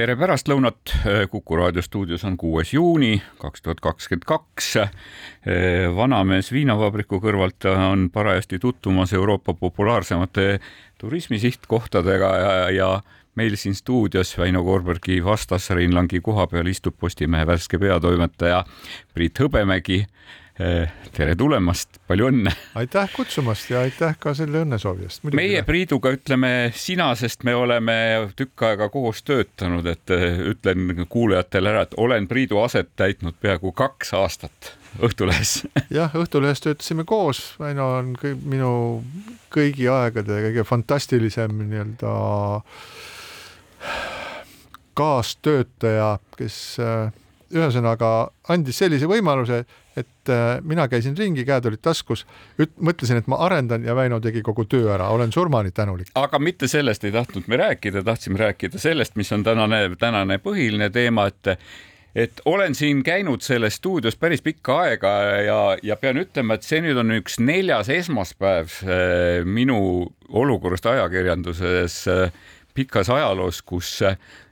tere pärastlõunat, Kuku raadio stuudios on kuues juuni kaks tuhat kakskümmend kaks. vanamees viinavabriku kõrvalt on parajasti tutvumas Euroopa populaarsemate turismisihtkohtadega ja, ja meil siin stuudios Väino Koorbergi vastas Reinlangi koha peal istub Postimehe värske peatoimetaja Priit Hõbemägi tere tulemast, palju õnne! aitäh kutsumast ja aitäh ka selle õnnesoovi eest. meie Priiduga ütleme sina, sest me oleme tükk aega koos töötanud, et eh, ütlen kuulajatele ära, et olen Priidu aset täitnud peaaegu kaks aastat Õhtulehes jah, Õhtulehes töötasime koos, Väino on minu kõigi aegade kõige fantastilisem nii-öelda kaastöötaja, kes eh, ühesõnaga andis sellise võimaluse, et äh, mina käisin ringi, käed olid taskus, mõtlesin, et ma arendan ja Väino tegi kogu töö ära, olen surmani tänulik. aga mitte sellest ei tahtnud me rääkida, tahtsime rääkida sellest, mis on tänane, tänane põhiline teema, et et olen siin käinud selles stuudios päris pikka aega ja, ja pean ütlema, et see nüüd on üks neljas esmaspäev äh, minu olukorrast ajakirjanduses äh, pikas ajaloos, kus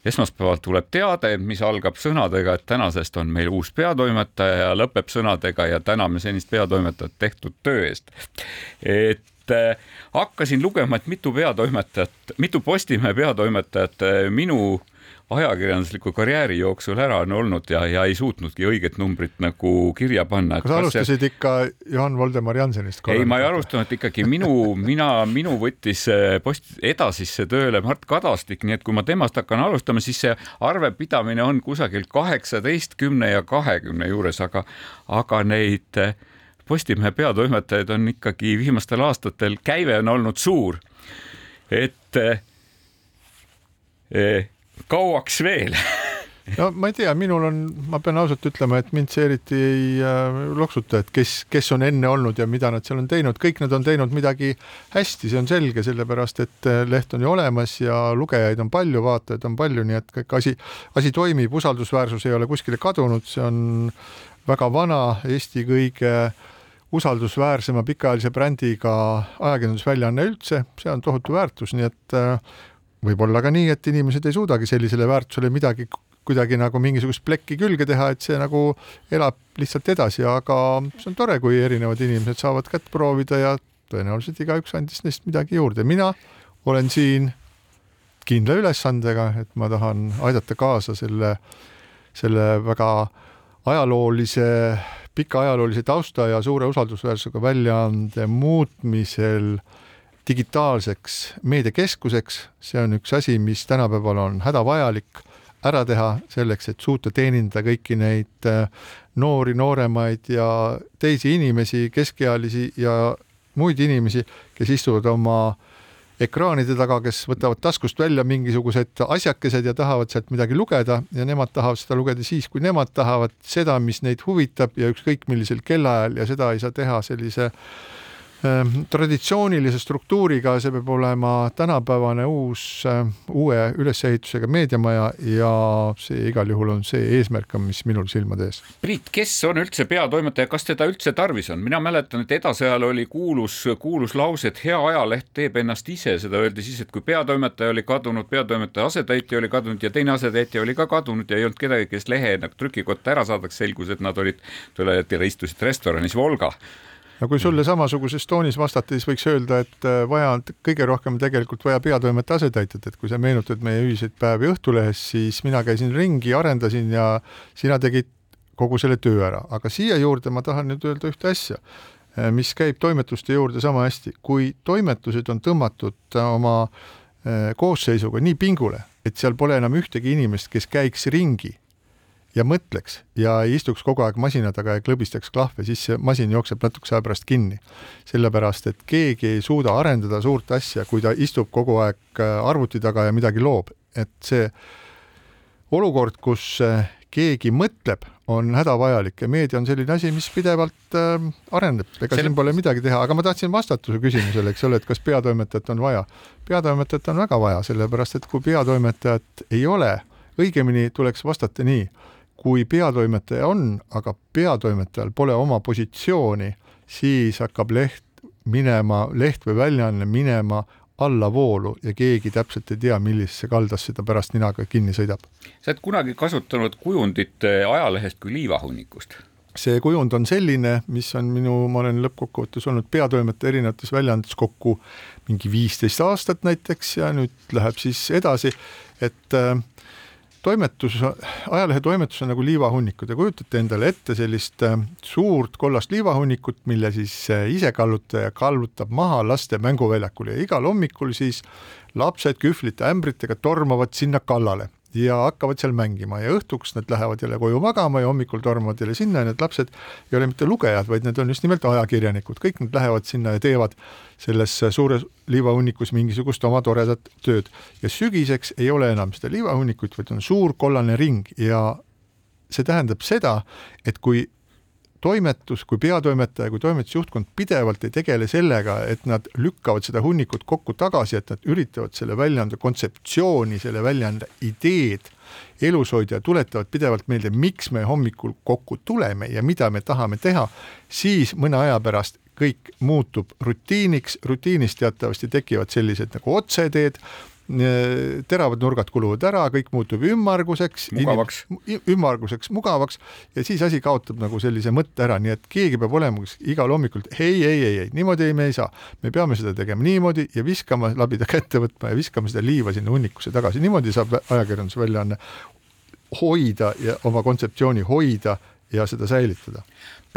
esmaspäeval tuleb teade, mis algab sõnadega, et tänasest on meil uus peatoimetaja ja lõpeb sõnadega ja täname senist peatoimetajat tehtud töö eest. et äh, hakkasin lugema, et mitu peatoimetajat, mitu Postimehe peatoimetajat äh, minu äh, ajakirjandusliku karjääri jooksul ära on olnud ja, ja ei suutnudki õiget numbrit nagu kirja panna. kas alustasid see... ikka Johan Voldemar Jansenist? ei, ma ei alustanud ikkagi minu, mina, minu võttis post edasisse tööle Mart Kadastik, nii et kui ma temast hakkan alustama, siis see arvepidamine on kusagil kaheksateistkümne ja kahekümne juures, aga, aga neid Postimehe peatoimetajaid on ikkagi viimastel aastatel, käive on olnud suur. et eh, kauaks veel? No ma ei tea, minul on, ma pean ausalt ütlema, et mind see eriti ei äh, loksuta, et kes, kes on enne olnud ja mida nad seal on teinud, kõik nad on teinud midagi hästi, see on selge, sellepärast et äh, leht on ju olemas ja lugejaid on palju, vaatajaid on palju, nii et kõik asi, asi toimib, usaldusväärsus ei ole kuskile kadunud, see on väga vana Eesti kõige usaldusväärsema pikaajalise brändiga ajakirjandusväljaanne üldse, see on tohutu väärtus, nii et äh, võib olla ka nii, et inimesed ei suudagi sellisele väärtusele midagi kuidagi nagu mingisugust plekki külge teha, et see nagu elab lihtsalt edasi, aga see on tore, kui erinevad inimesed saavad kätt proovida ja tõenäoliselt igaüks andis neist midagi juurde. mina olen siin kindla ülesandega, et ma tahan aidata kaasa selle, selle väga ajaloolise, pika ajaloolise tausta ja suure usaldusväärsusega väljaande muutmisel äh, digitaalseks meediakeskuseks, see on üks asi, mis tänapäeval on hädavajalik ära teha selleks, et suuta teenindada kõiki neid äh, noori, nooremaid ja teisi inimesi, keskealisi ja muid inimesi, kes istuvad oma ekraanide taga, kes võtavad taskust välja mingisugused asjakesed ja tahavad sealt midagi lugeda ja nemad tahavad seda lugeda siis, kui nemad tahavad. Seda, mis neid huvitab ja ükskõik millisel kellaajal ja seda ei saa teha sellise äh, traditsioonilise struktuuriga, see peab olema tänapäevane uus, ehm, uue ülesehitusega meediamaja ja see igal juhul on see eesmärk mis minul silmade ees. Priit, kes on üldse peatoimetaja, kas teda üldse tarvis on? mina mäletan, et edasajal oli kuulus, kuulus lause, et hea ajaleht teeb ennast ise, seda öeldi siis, et kui peatoimetaja oli kadunud, peatoimetaja asetäitja oli kadunud ja teine asetäitja oli ka kadunud ja ei olnud kedagi, kes lehe trükikotta ära saadaks, selgus, et nad olid, tulid ja istusid restoranis Volga no kui sulle samasuguses toonis vastata, siis võiks öelda, et äh, vaja on kõige rohkem tegelikult vaja peatoimetaja asetäitjat, et kui sa meenutad meie ühiseid päevi Õhtulehes, siis mina käisin ringi, arendasin ja sina tegid kogu selle töö ära, aga siia juurde ma tahan nüüd öelda ühte asja, äh, mis käib toimetuste juurde sama hästi, kui toimetused on tõmmatud äh, oma koosseisuga nii pingule, et seal pole enam ühtegi inimest, kes käiks ringi ja mõtleks ja ei istuks kogu aeg masina taga ja klõbistaks klahve, siis see masin jookseb natukese aja pärast kinni. sellepärast, et keegi ei suuda arendada suurt asja, kui ta istub kogu aeg äh, arvuti taga ja midagi loob, et see olukord, kus keegi mõtleb, on hädavajalik ja meedia on selline asi, mis pidevalt äh, areneb, ega Selle... siin pole midagi teha, aga ma tahtsin vastata su küsimusele, eks ole, et kas peatoimetajat on vaja. peatoimetajat on väga vaja, sellepärast et kui peatoimetajat ei ole, õigemini tuleks vastata nii, kui peatoimetaja on, aga peatoimetajal pole oma positsiooni, siis hakkab leht minema, leht või väljaanne minema allavoolu ja keegi täpselt ei tea, millisesse kaldasse ta pärast ninaga kinni sõidab. sa oled kunagi kasutanud kujundit eh, ajalehest kui liivahunnikust? see kujund on selline, mis on minu, ma olen lõppkokkuvõttes olnud peatoimetaja erinevates väljaandetes kokku mingi viisteist aastat näiteks ja nüüd läheb siis edasi, et äh, toimetus, ajalehe toimetus on nagu liivahunnik, kui te kujutate endale ette sellist äh, suurt kollast liivahunnikut, mille siis äh, ise kallutaja kallutab maha laste mänguväljakule ja igal hommikul siis lapsed kühvlite ämbritega tormavad sinna kallale ja hakkavad seal mängima ja õhtuks nad lähevad jälle koju magama ja hommikul tormavad jälle sinna ja need lapsed ei ole mitte lugejad, vaid need on just nimelt ajakirjanikud, kõik nad lähevad sinna ja teevad selles suures liivahunnikus mingisugust oma toredat tööd. Ja sügiseks ei ole enam seda liivahunnikut, vaid on suur kollane ring ja see tähendab seda, et kui toimetus kui peatoimetaja, kui toimetusjuhtkond pidevalt ei tegele sellega, et nad lükkavad seda hunnikut kokku tagasi, et nad üritavad selle väljaande kontseptsiooni, selle väljaande ideed elus hoida ja tuletavad pidevalt meelde, miks me hommikul kokku tuleme ja mida me tahame teha, siis mõne aja pärast kõik muutub rutiiniks, rutiinis teatavasti tekivad sellised nagu otseteed, teravad nurgad kuluvad ära, kõik muutub ümmarguseks, mugavaks, ümmarguseks, mugavaks ja siis asi kaotab nagu sellise mõtte ära, nii et keegi peab olema igal hommikul ei, ei, ei, ei, niimoodi ei, me ei saa. me peame seda tegema niimoodi ja viskama, labida kätte võtma ja viskama seda liiva sinna hunnikusse tagasi, niimoodi saab ajakirjandusväljaanne hoida ja oma kontseptsiooni hoida ja seda säilitada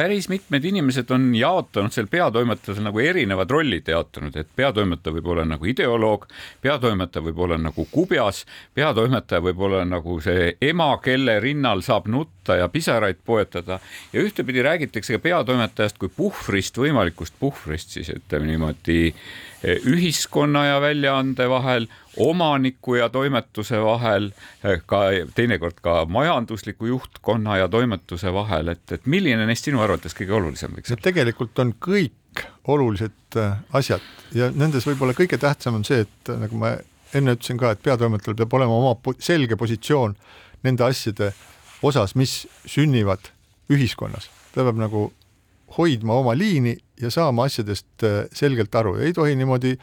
päris mitmed inimesed on jaotanud seal peatoimetajal nagu erinevad rollid jaotanud, et peatoimetaja võib olla nagu ideoloog, peatoimetaja võib olla nagu kubjas, peatoimetaja võib olla nagu see ema, kelle rinnal saab nutta ja pisaraid poetada. Ja ühtepidi räägitakse ka peatoimetajast kui puhvrist, võimalikust puhvrist siis ütleme niimoodi ühiskonna ja väljaande vahel, omaniku ja toimetuse vahel, ka teinekord ka majandusliku juhtkonna ja toimetuse vahel, et, et milline neist sinu arvates kõige olulisem võiks olla? tegelikult on kõik olulised äh, asjad ja nendes võib-olla kõige tähtsam on see, et nagu ma enne ütlesin ka, et peatoimetajal peab olema oma selge positsioon nende asjade osas, mis sünnivad ühiskonnas. ta peab nagu hoidma oma liini ja saama asjadest äh, selgelt aru, ei tohi niimoodi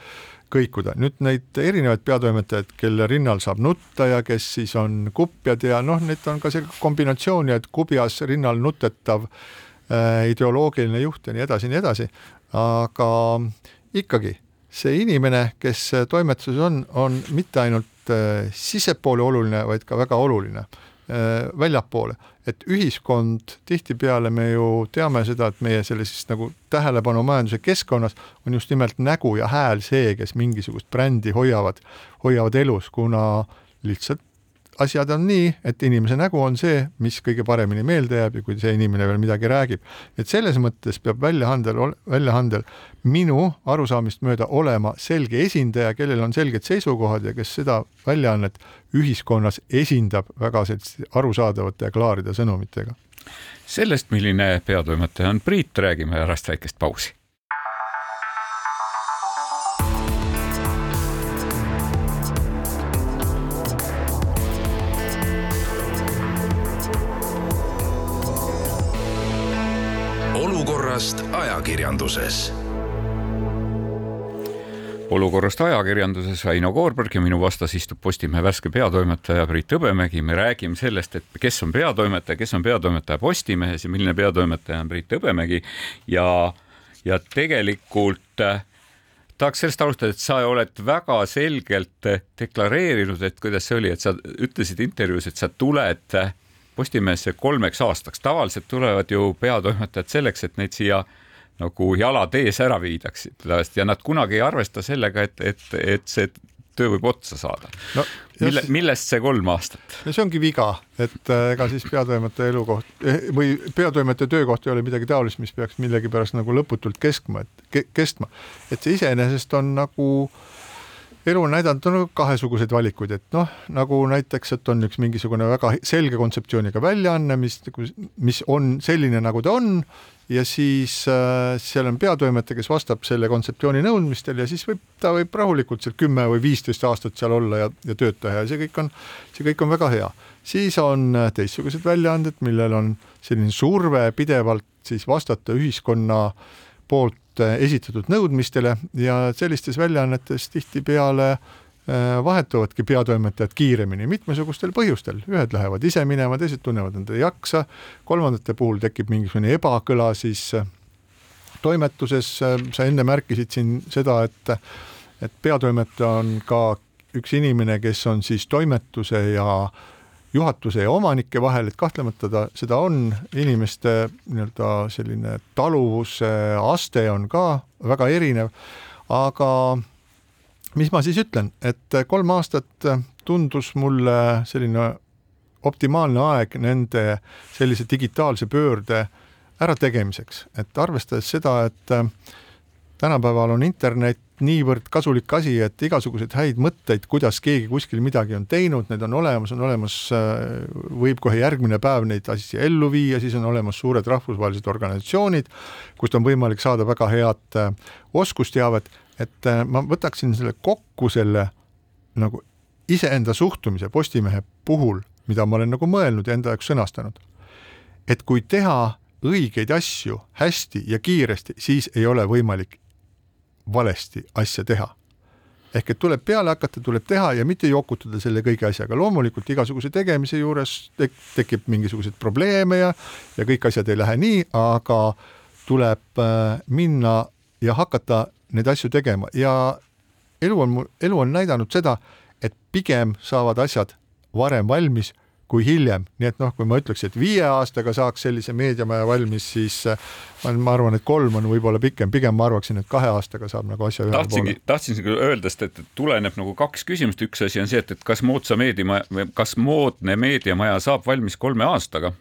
kõikuda. nüüd neid erinevaid peatoimetajaid, kelle rinnal saab nutta ja kes siis on kupjad ja noh, need on ka selline kombinatsioon ja et kubjas rinnal nutetav äh, ideoloogiline juht ja nii edasi ja nii edasi, aga ikkagi see inimene, kes toimetuses on, on mitte ainult äh, sissepoole oluline, vaid ka väga oluline Äh, väljapoole, et ühiskond, tihtipeale me ju teame seda, et meie sellises nagu tähelepanumajanduse keskkonnas on just nimelt nägu ja hääl see, kes mingisugust brändi hoiavad, hoiavad elus, kuna lihtsalt asjad on nii, et inimese nägu on see, mis kõige paremini meelde jääb ja kui see inimene veel midagi räägib. et selles mõttes peab väljaandel, väljaandel minu arusaamist mööda olema selge esindaja, kellel on selged seisukohad ja kes seda väljaannet ühiskonnas esindab väga selliste arusaadavate ja klaaride sõnumitega. sellest, milline peatoimetaja on Priit, räägime pärast väikest pausi. Ajakirjanduses. olukorrast ajakirjanduses Aino Koorberg ja minu vastas istub Postimehe värske peatoimetaja Priit Hõbemägi. me räägime sellest, et kes on peatoimetaja, kes on peatoimetaja Postimehes ja milline peatoimetaja on Priit Hõbemägi ja, ja tegelikult äh, tahaks sellest alustada, et sa oled väga selgelt deklareerinud, et kuidas see oli, et sa ütlesid intervjuus, et sa tuled Postimehesse kolmeks aastaks. tavaliselt tulevad ju peatoimetajad selleks, et neid siia nagu jalad ees ära viidaksid ja nad kunagi ei arvesta sellega, et, et, et see töö võib otsa saada no,. mille, millest see kolm aastat? no see ongi viga, et äh, ega siis peatoimetaja elukoht eh, või peatoimetaja töökoht ei ole midagi taolist, mis peaks millegipärast nagu lõputult keskma, et ke, kestma, et see iseenesest on nagu elu on näidanud nagu kahesuguseid valikuid, et noh, nagu näiteks, et on üks mingisugune väga selge kontseptsiooniga väljaanne, mis, mis on selline, nagu ta on ja siis äh, seal on peatoimetaja, kes vastab selle kontseptsiooni nõudmistele ja siis võib, ta võib rahulikult seal kümme või viisteist aastat seal olla ja, ja tööd teha ja see kõik on, see kõik on väga hea. siis on äh, teistsugused väljaanded, millel on selline surve pidevalt siis vastata ühiskonna poolt äh, esitatud nõudmistele ja sellistes väljaannetes tihtipeale äh, Äh, vahetuvadki peatoimetajad kiiremini mitmesugustel põhjustel, ühed lähevad ise minema, teised tunnevad, et ei jaksa, kolmandate puhul tekib mingisugune ebakõla siis äh, toimetuses, äh, sa enne märkisid siin seda, et et peatoimetaja on ka üks inimene, kes on siis toimetuse ja juhatuse ja omanike vahel, et kahtlemata ta, seda on, inimeste nii-öelda selline taluvuse aste on ka väga erinev, aga mis ma siis ütlen, et kolm aastat tundus mulle selline optimaalne aeg nende sellise digitaalse pöörde ärategemiseks, et arvestades seda, et tänapäeval on internet niivõrd kasulik asi, et igasuguseid häid mõtteid, kuidas keegi kuskil midagi on teinud, need on olemas, on olemas, võib kohe järgmine päev neid asju ellu viia, siis on olemas suured rahvusvahelised organisatsioonid, kust on võimalik saada väga head oskusteavet et äh, ma võtaksin selle kokku, selle nagu iseenda suhtumise Postimehe puhul, mida ma olen nagu mõelnud ja enda jaoks sõnastanud. et kui teha õigeid asju hästi ja kiiresti, siis ei ole võimalik valesti asja teha. ehk et tuleb peale hakata, tuleb teha ja mitte jokutada selle kõige asjaga, loomulikult igasuguse tegemise juures tek tekib mingisuguseid probleeme ja, ja kõik asjad ei lähe nii, aga tuleb äh, minna ja hakata neid asju tegema ja elu on, elu on näidanud seda, et pigem saavad asjad varem valmis kui hiljem, nii et noh, kui ma ütleks, et viie aastaga saaks sellise meediamaja valmis, siis äh, ma, ma arvan, et kolm on võib-olla pikem, pigem ma arvaksin, et kahe aastaga saab nagu asja ühele poole. tahtsingi öelda, sest et tuleneb nagu kaks küsimust, üks asi on see, et, et kas moodsa meediamaja, kas moodne meediamaja saab valmis kolme aastaga.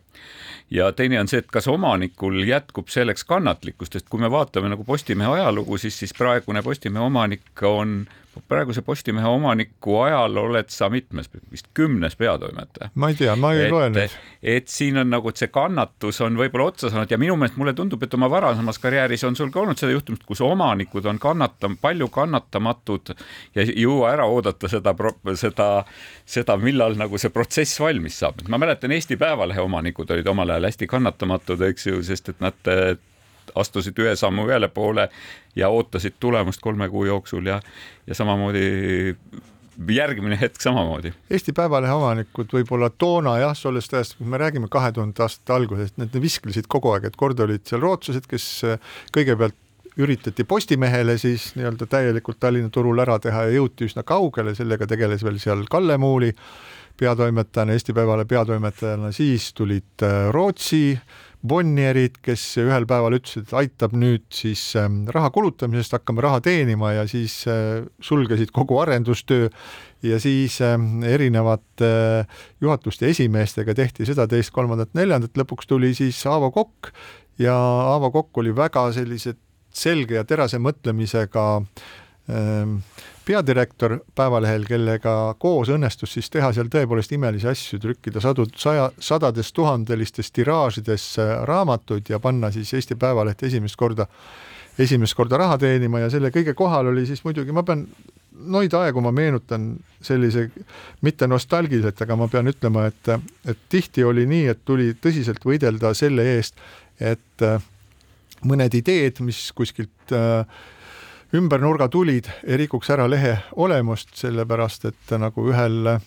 Ja teine on see, et kas omanikul jätkub selleks kannatlikkust, sest kui me vaatame nagu Postimehe ajalugu, siis, siis praegune Postimehe omanik on praeguse Postimehe omaniku ajal oled sa mitmes, vist kümnes peatoimetaja? ma ei tea, ma ei et, loe neid. et siin on nagu, et see kannatus on võib-olla otsa saanud ja minu meelest mulle tundub, et oma varasemas karjääris on sul ka olnud seda juhtumit, kus omanikud on kannatam-, palju kannatamatud ja ei jõua ära oodata seda, seda, seda, millal nagu see protsess valmis saab. ma mäletan, Eesti Päevalehe omanikud olid omal ajal hästi kannatamatud, eks ju, sest et nad astusid ühe sammu ühele poole ja ootasid tulemust kolme kuu jooksul ja, ja samamoodi järgmine hetk samamoodi. Eesti Päevalehe omanikud võib-olla toona jah, sellest ajast, kui me räägime kahe tuhande aastate algusest, need visklesid kogu aeg, et kord olid seal rootslased, kes kõigepealt üritati Postimehele siis nii-öelda täielikult Tallinna turul ära teha ja jõuti üsna kaugele, sellega tegeles veel seal Kalle Muuli peatoimetajana, Eesti Päevalehe peatoimetajana, siis tulid Rootsi äh, Bonnierid, kes ühel päeval ütlesid, et aitab nüüd siis ähm, raha kulutamisest, hakkame raha teenima ja siis äh, sulgesid kogu arendustöö ja siis ähm, erinevate äh, juhatuste esimeestega tehti seda, teist, kolmandat, neljandat, lõpuks tuli siis Aavo Kokk ja Aavo Kokk oli väga sellise selge ja terase mõtlemisega ähm, peadirektor Päevalehel, kellega koos õnnestus siis teha seal tõepoolest imelisi asju, trükkida sadu, saja, sadades tuhandelistes tiraažides raamatuid ja panna siis Eesti Päevaleht esimest korda, esimest korda raha teenima ja selle kõige kohal oli siis muidugi, ma pean noid aegu ma meenutan sellise, mitte nostalgiliselt, aga ma pean ütlema, et, et tihti oli nii, et tuli tõsiselt võidelda selle eest, et mõned ideed, mis kuskilt äh, ümber nurga tulid, ei rikuks ära lehe olemust, sellepärast et nagu ühel,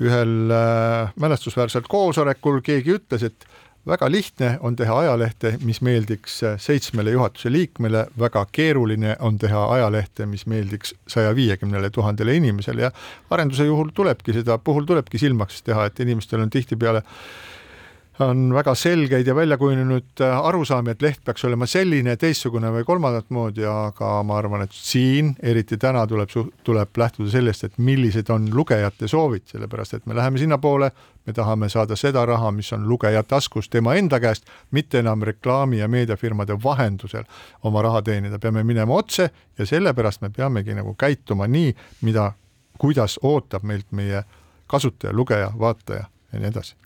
ühel äh, mälestusväärsel koosolekul keegi ütles, et väga lihtne on teha ajalehte, mis meeldiks seitsmele juhatuse liikmele, väga keeruline on teha ajalehte, mis meeldiks saja viiekümnele tuhandele inimesele ja arenduse juhul tulebki seda, puhul tulebki silmaks teha, et inimestel on tihtipeale on väga selgeid ja välja kujunenud äh, arusaami, et leht peaks olema selline, teistsugune või kolmandat moodi, aga ma arvan, et siin, eriti täna tuleb, tuleb lähtuda sellest, et millised on lugejate soovid, sellepärast et me läheme sinnapoole, me tahame saada seda raha, mis on lugeja taskus tema enda käest, mitte enam reklaami ja meediafirmade vahendusel oma raha teenida, peame minema otse ja sellepärast me peamegi nagu käituma nii, mida, kuidas ootab meilt meie kasutaja, lugeja, vaataja ja nii edasi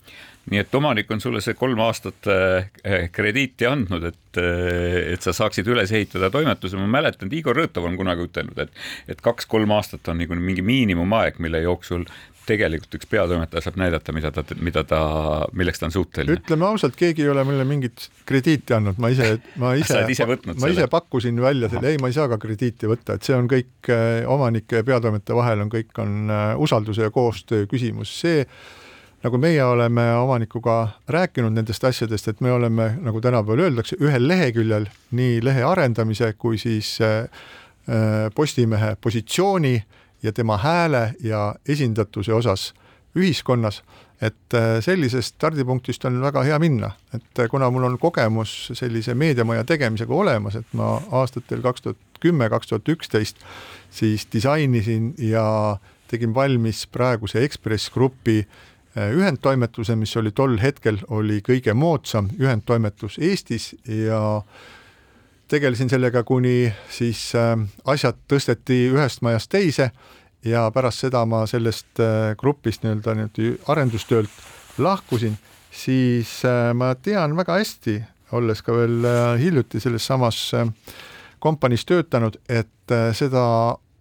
nii et omanik on sulle see kolm aastat äh, krediiti andnud, et, äh, et sa saaksid üles ehitada toimetuse. ma mäletan, et Igor Rõõtov on kunagi ütelnud, et, et kaks-kolm aastat on nagu mingi miinimumaeg, mille jooksul tegelikult üks peatoimetaja saab näidata, mida ta, mida ta, milleks ta on suuteline. ütleme ausalt, keegi ei ole mulle mingit krediiti andnud, ma ise, ma ise, ise ma selle? ise pakkusin välja selle, ei, ma ei saa ka krediiti võtta, et see on kõik omanike ja peatoimetaja vahel on, kõik on usalduse ja koostöö küsimus, see nagu meie oleme omanikuga rääkinud nendest asjadest, et me oleme, nagu tänapäeval öeldakse, ühel leheküljel nii lehe arendamise kui siis äh, äh, Postimehe positsiooni ja tema hääle ja esindatuse osas ühiskonnas, et äh, sellisest stardipunktist on väga hea minna, et kuna mul on kogemus sellise meediamaja tegemisega olemas, et ma aastatel kaks tuhat kümme, kaks tuhat üksteist siis disainisin ja tegin valmis praeguse Ekspress Grupi ühendtoimetuse, mis oli tol hetkel, oli kõige moodsam ühendtoimetus Eestis ja tegelesin sellega, kuni siis äh, asjad tõsteti ühest majast teise ja pärast seda ma sellest äh, grupist nii-öelda niimoodi arendustöölt lahkusin, siis ma tean väga hästi, olles ka veel hiljuti selles samas kompaniis töötanud, et seda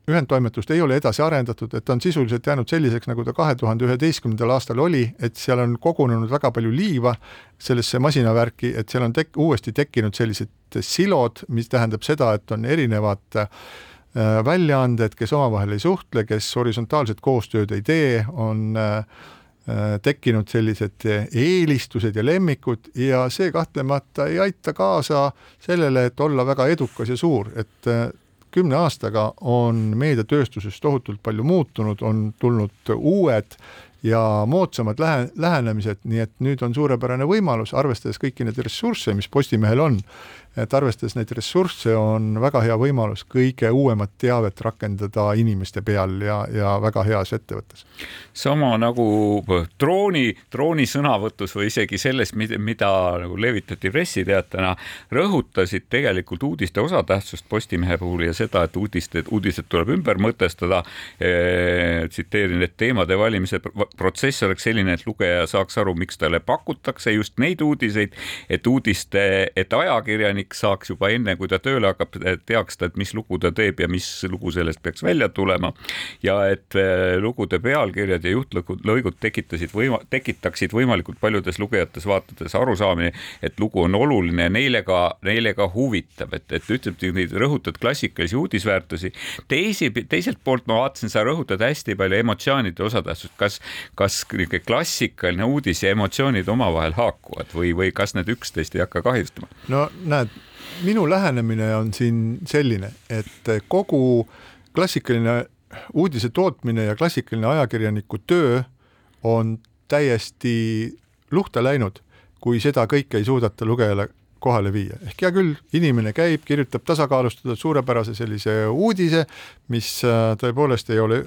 ühendtoimetust ei ole edasi arendatud, et ta on sisuliselt jäänud selliseks, nagu ta kahe tuhande üheteistkümnendal aastal oli, et seal on kogunenud väga palju liiva sellesse masinavärki, et seal on tek-, uuesti tekkinud sellised silod, mis tähendab seda, et on erinevad äh, väljaanded, kes omavahel ei suhtle, kes horisontaalset koostööd ei tee, on äh, äh, tekkinud sellised eelistused ja lemmikud ja see kahtlemata ei aita kaasa sellele, et olla väga edukas ja suur, et kümne aastaga on meediatööstuses tohutult palju muutunud, on tulnud uued ja moodsamad lähe-, lähenemised, nii et nüüd on suurepärane võimalus, arvestades kõiki neid ressursse, mis Postimehel on, et arvestades neid ressursse, on väga hea võimalus kõige uuemat teavet rakendada inimeste peal ja, ja väga heas ettevõttes. sama nagu drooni, drooni sõnavõtus või isegi selles, mida, nagu levitati pressiteatena, rõhutasid tegelikult uudiste osatähtsust Postimehe puhul ja seda, et uudised, uudised tuleb ümber mõtestada e,. tsiteerin, et teemade valimise protsess oleks selline, et lugeja saaks aru, miks talle pakutakse just neid uudiseid, et uudiste, et ajakirjanik saaks juba enne, kui ta tööle hakkab, teaks ta, et mis lugu ta teeb ja mis lugu sellest peaks välja tulema. ja et eh, lugude pealkirjad ja juhtlõigud tekitasid võima-, tekitaksid võimalikult paljudes lugejates-vaatajates arusaamine, et lugu on oluline neile ka, neile ka huvitav, et, et ütleb, neid rõhutad klassikalisi uudisväärtusi. teisi, teiselt poolt ma vaatasin, sa rõhutad hästi palju emotsioonide osatähtsust, kas, kas niisugune klassikaline uudis ja emotsioonid omavahel haakuvad või, või kas need üksteist ei hakka kahjustama? no näed, minu lähenemine on siin selline, et kogu klassikaline uudise tootmine ja klassikaline ajakirjaniku töö on täiesti luhta läinud, kui seda kõike ei suudeta lugejale kohale viia. ehk hea küll, inimene käib, kirjutab tasakaalustatud suurepärase sellise uudise, mis äh, tõepoolest ei ole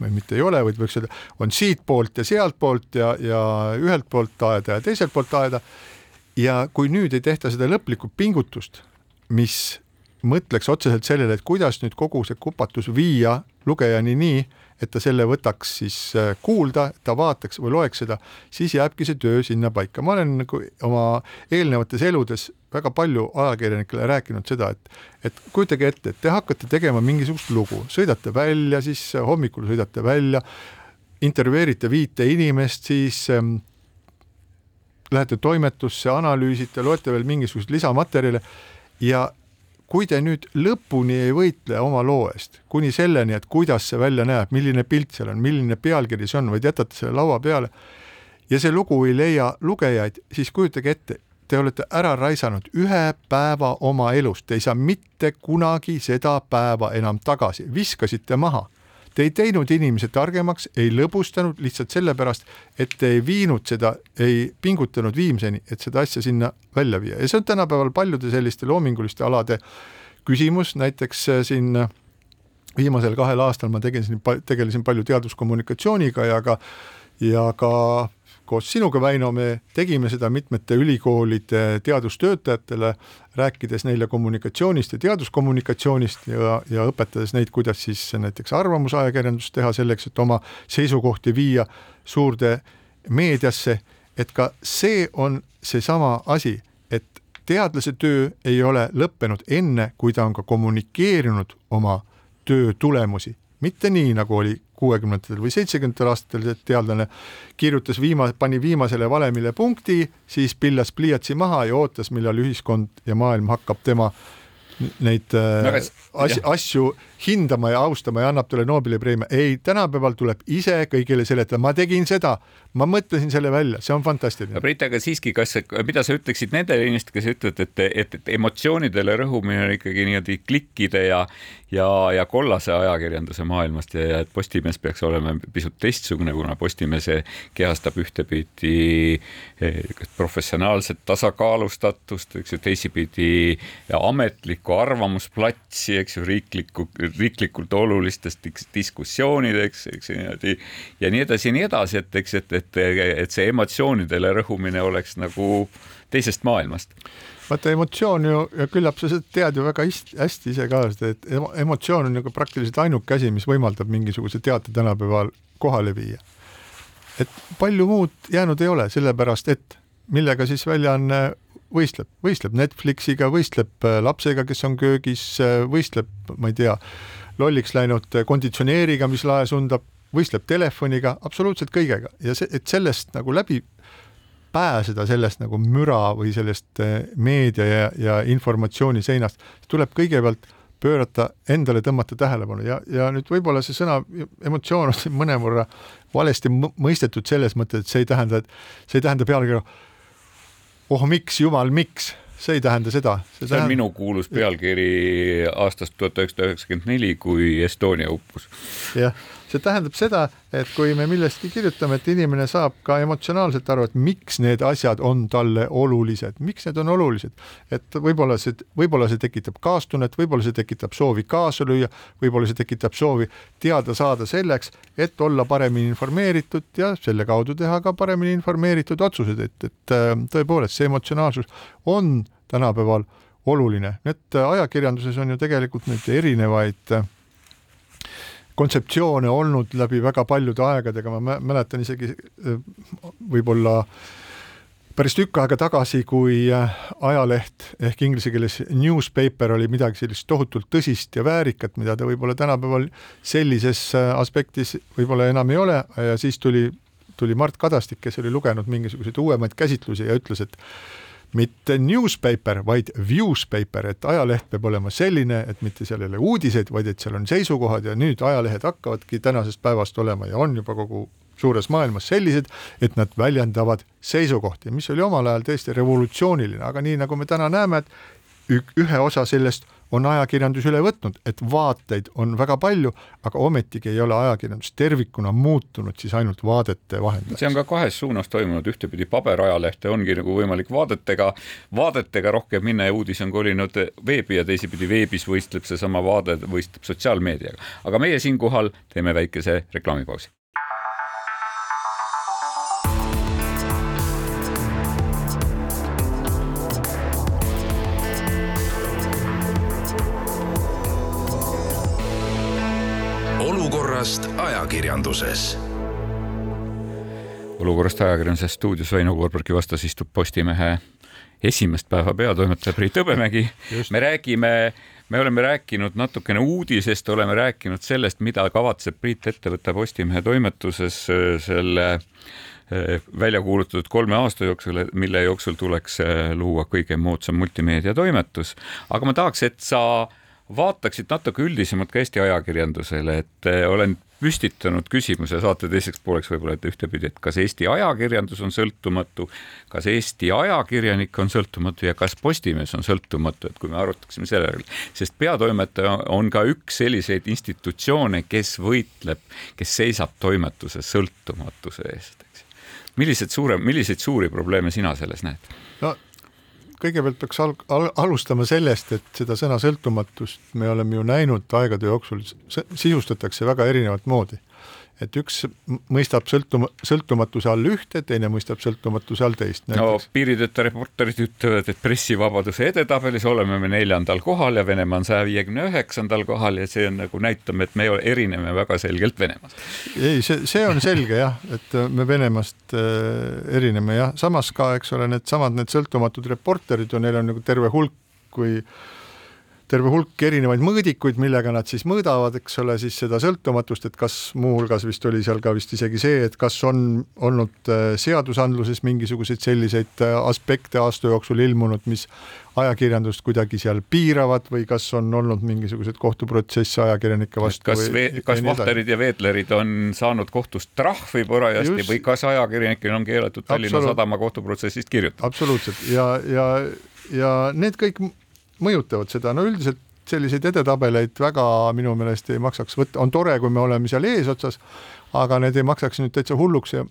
või mitte ei ole, vaid võiks öelda, on siitpoolt ja sealtpoolt ja, ja ühelt poolt aeda ja teiselt poolt aeda. Ja kui nüüd ei tehta seda lõplikku pingutust, mis mõtleks otseselt sellele, et kuidas nüüd kogu see kupatus viia lugejani nii, et ta selle võtaks siis äh, kuulda, ta vaataks või loeks seda, siis jääbki see töö sinna paika. ma olen nagu oma eelnevates eludes väga palju ajakirjanikele rääkinud seda, et, et kujutage ette, et te hakkate tegema mingisugust lugu, sõidate välja, siis hommikul sõidate välja, intervjueerite viite inimest, siis ähm, lähete toimetusse, analüüsite, loete veel mingisuguseid lisamaterjale ja kui te nüüd lõpuni ei võitle oma loo eest, kuni selleni, et kuidas see välja näeb, milline pilt seal on, milline pealkiri see on, vaid jätate selle laua peale ja see lugu ei leia lugejaid, siis kujutage ette, te olete ära raisanud ühe päeva oma elust, te ei saa mitte kunagi seda päeva enam tagasi, viskasite maha. Te ei teinud inimesi targemaks, ei lõbustanud lihtsalt sellepärast, et te ei viinud seda, ei pingutanud viimseni, et seda asja sinna välja viia. Ja see on tänapäeval paljude selliste loominguliste alade küsimus, näiteks äh, siin äh, viimasel kahel aastal ma tegelesin, tegelesin palju teaduskommunikatsiooniga ja ka ja ka koos sinuga, Väino, me tegime seda mitmete ülikoolide teadustöötajatele, rääkides neile kommunikatsioonist ja teaduskommunikatsioonist ja, ja õpetades neid, kuidas siis näiteks arvamusajakirjandust teha selleks, et oma seisukohti viia suurde meediasse, et ka see on seesama asi, et teadlase töö ei ole lõppenud enne, kui ta on ka kommunikeerinud oma töö tulemusi, mitte nii, nagu oli kuuekümnendatel või seitsmekümnendatel aastatel, teadlane kirjutas viima-, pani viimasele valemile punkti, siis pillas pliiatsi maha ja ootas, millal ühiskond ja maailm hakkab tema neid äh, no, asju, asju hindama ja austama ja annab talle Nobeli preemia. ei, tänapäeval tuleb ise kõigile seletada, ma tegin seda, ma mõtlesin selle välja, see on fantastiline. Priit, aga siiski, kas, mida sa ütleksid nendele inimestele, kes ütlevad, et, et, et emotsioonidele rõhumine on ikkagi niimoodi klikkide ja ja, ja kollase ajakirjanduse maailmast ja, ja et Postimees peaks olema pisut teistsugune, kuna Postimees kehastab ühtepidi eh, professionaalset tasakaalustatust, eks ju, teisipidi ametlikku arvamusplatsi, eks ju, riiklikku, riiklikult olulistest diskussioonideks, eks niimoodi ja nii edasi ja nii edasi, et eks, et, et, et see emotsioonidele rõhumine oleks nagu teisest maailmast vaata emotsioon ju ja küllap sa seda tead ju väga hästi ise ka, et emotsioon on nagu praktiliselt ainuke asi, mis võimaldab mingisuguse teate tänapäeval kohale viia. et palju muud jäänud ei ole, sellepärast et millega siis väljaanne võistleb, võistleb Netflixiga, võistleb äh, lapsega, kes on köögis, äh, võistleb, ma ei tea, lolliks läinud äh, konditsioneeriga, mis laes undab, võistleb telefoniga, absoluutselt kõigega. Ja see, et sellest nagu läbi pääseda sellest nagu müra või sellest meedia ja, ja informatsiooni seinast, tuleb kõigepealt pöörata, endale tõmmata tähelepanu. Ja, ja nüüd võib-olla see sõna emotsioon on mõnevõrra valesti mõistetud selles mõttes, et see ei tähenda, et see ei tähenda pealkirja oh miks, jumal, miks see ei tähenda seda. see tähenda... on minu kuulus pealkiri aastast tuhat üheksasada üheksakümmend neli, kui Estonia uppus. jah see tähendab seda, et kui me millestki kirjutame, et inimene saab ka emotsionaalselt aru, et miks need asjad on talle olulised, miks need on olulised, et võib-olla see, võib-olla see tekitab kaastunnet, võib-olla see tekitab soovi kaasa lüüa, võib-olla see tekitab soovi teada saada selleks, et olla paremini informeeritud ja selle kaudu teha ka paremini informeeritud otsused, et, et äh, tõepoolest see emotsionaalsus on tänapäeval oluline, need ajakirjanduses on ju tegelikult neid erinevaid äh, kontseptsioone olnud läbi väga paljude aegadega, ma mäletan isegi äh, võib-olla päris tükk aega tagasi, kui äh, ajaleht ehk inglise keeles newspaper oli midagi sellist tohutult tõsist ja väärikat, mida ta võib-olla tänapäeval sellises äh, aspektis võib-olla enam ei ole ja siis tuli, tuli Mart Kadastik, kes oli lugenud mingisuguseid uuemaid käsitlusi ja ütles, et mitte newspaper, vaid viewspaper, et ajaleht peab olema selline, et mitte seal ei ole uudiseid, vaid et seal on seisukohad ja nüüd ajalehed hakkavadki tänasest päevast olema ja on juba kogu suures maailmas sellised, et nad väljendavad seisukohti, mis oli omal ajal tõesti revolutsiooniline, aga nii nagu me täna näeme, et ühe osa sellest on ajakirjandus üle võtnud, et vaateid on väga palju, aga ometigi ei ole ajakirjandus tervikuna muutunud siis ainult vaadete vahendajaks. see on ka kahes suunas toimunud, ühtepidi paberajalehte ongi nagu võimalik vaadetega, vaadetega rohkem minna ja uudis on kolinud veebi ja teisipidi veebis võistleb seesama vaade, võistleb sotsiaalmeediaga. aga meie siinkohal teeme väikese reklaamipausi. Ajakirjanduses. olukorrast ajakirjanduses stuudios Väino Koorbergi vastas istub Postimehe esimest päeva peatoimetaja Priit Hõbemägi. me räägime, me oleme rääkinud natukene uudisest, oleme rääkinud sellest, mida kavatseb Priit ette võtta Postimehe toimetuses äh, selle äh, välja kuulutatud kolme aasta jooksul, mille jooksul tuleks äh, luua kõige moodsam multimeediatoimetus. aga ma tahaks, et sa vaataksid natuke üldisemalt ka Eesti ajakirjandusele, et eh, olen püstitanud küsimuse saate teiseks pooleks võib-olla, et ühtepidi, et kas Eesti ajakirjandus on sõltumatu, kas Eesti ajakirjanik on sõltumatu ja kas Postimees on sõltumatu, et kui me arutaksime selle järel, sest peatoimetaja on ka üks selliseid institutsioone, kes võitleb, kes seisab toimetuse sõltumatuse eest, eks. millised suure, milliseid suuri probleeme sina selles näed? no kõigepealt peaks al al alustama sellest, et seda sõna sõltumatust me oleme ju näinud aegade jooksul, sisustatakse väga erinevat moodi et üks mõistab sõltuma, sõltumatuse all ühte, teine mõistab sõltumatuse all teist. no piiritööta reporterid ütlevad, et pressivabaduse edetabelis oleme me neljandal kohal ja Venemaa on saja viiekümne üheksandal kohal ja see on nagu näitame, et me erineme väga selgelt Venemaast. ei, see, see on selge jah, et me Venemaast äh, erineme jah, samas ka, eks ole, needsamad need sõltumatud reporterid ju, neil on nagu terve hulk, kui äh, terve hulk erinevaid mõõdikuid, millega nad siis mõõdavad, eks ole, siis seda sõltumatust, et kas muuhulgas vist oli seal ka vist isegi see, et kas on olnud äh, seadusandluses mingisuguseid selliseid äh, aspekte aasta jooksul ilmunud, mis ajakirjandust kuidagi seal piiravad või kas on olnud mingisuguseid kohtuprotsesse ajakirjanike vastu? kas, kas Vahterid ja Veedlerid on saanud kohtust trahvi parajasti Just... või kas ajakirjanikel on keelatud Tallinna Absoluut... Sadama kohtuprotsessist kirjutada? absoluutselt ja, ja, ja need kõik mõjutavad seda, no üldiselt selliseid edetabeleid väga minu meelest ei maksaks võtta, on tore, kui me oleme seal eesotsas, aga need ei maksaks nüüd täitsa hulluks ja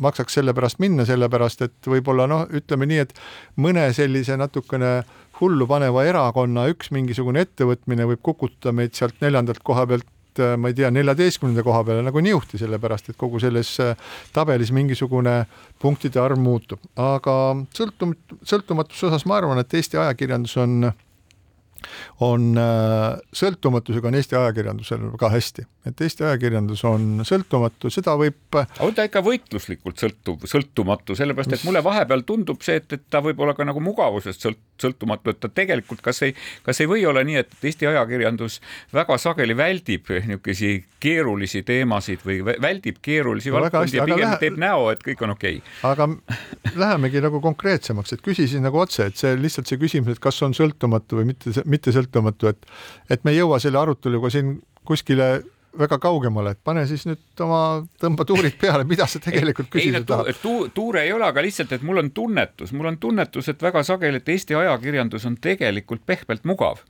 maksaks selle pärast minna, sellepärast et võib-olla noh, ütleme nii, et mõne sellise natukene hullu paneva erakonna üks mingisugune ettevõtmine võib kukutada meid sealt neljandalt koha pealt ma ei tea, neljateistkümnenda koha peale nagu niuhti, sellepärast et kogu selles äh, tabelis mingisugune punktide arv muutub, aga sõltum-, sõltumatuse osas ma arvan, et Eesti ajakirjandus on on äh, sõltumatusega on Eesti ajakirjandusel ka hästi, et Eesti ajakirjandus on sõltumatu, seda võib. on ta ikka võitluslikult sõltuv, sõltumatu, sellepärast et mulle vahepeal tundub see, et, et ta võib olla ka nagu mugavusest sõlt-, sõltumatu, et ta tegelikult, kas ei, kas ei või olla nii, et Eesti ajakirjandus väga sageli väldib niisuguseid keerulisi teemasid või väldib keerulisi no, valdkondi ja pigem lähe... teeb näo, et kõik on okei. Okay.. aga lähemegi nagu konkreetsemaks, et küsisin nagu otse, et see lihtsalt see küsimus, et kas on sõltumatu või mitte mittesõltumatu, et, et me ei jõua selle aruteluga siin kuskile väga kaugemale, et pane siis nüüd oma, tõmba tuurid peale, mida sa tegelikult küsida tahad tu,. tuure ei ole, aga lihtsalt, et mul on tunnetus, mul on tunnetus, et väga sageli, et Eesti ajakirjandus on tegelikult pehmelt mugav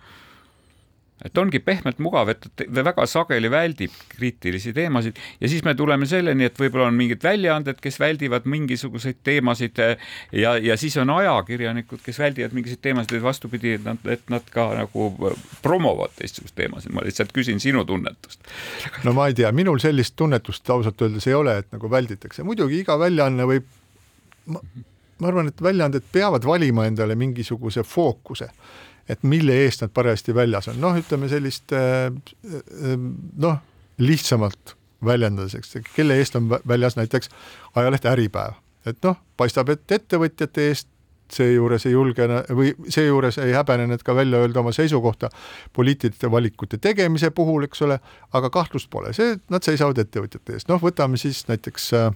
et ongi pehmelt mugav, et väga sageli väldib kriitilisi teemasid. Ja siis me tuleme selleni, et võib-olla on mingid väljaanded, kes väldivad mingisuguseid teemasid ja, ja siis on ajakirjanikud, kes väldivad mingisuguseid teemasid, et vastupidi, et nad, et nad ka nagu promovad teistsuguseid teemasid, ma lihtsalt küsin sinu tunnetust. no ma ei tea, minul sellist tunnetust ausalt öeldes ei ole, et nagu välditakse, muidugi iga väljaanne võib ma, ma arvan, et väljaanded peavad valima endale mingisuguse fookuse et mille eest nad parajasti väljas on, noh, ütleme sellist äh, äh, noh, lihtsamalt väljendades, eks, kelle eest on väljas näiteks ajaleht Äripäev, et noh, paistab, et ettevõtjate eest seejuures ei julge või seejuures ei häbene nad ka välja öelda oma seisukohta poliitiliste valikute tegemise puhul, eks ole, aga kahtlust pole, see, nad seisavad ettevõtjate eest, noh, võtame siis näiteks äh,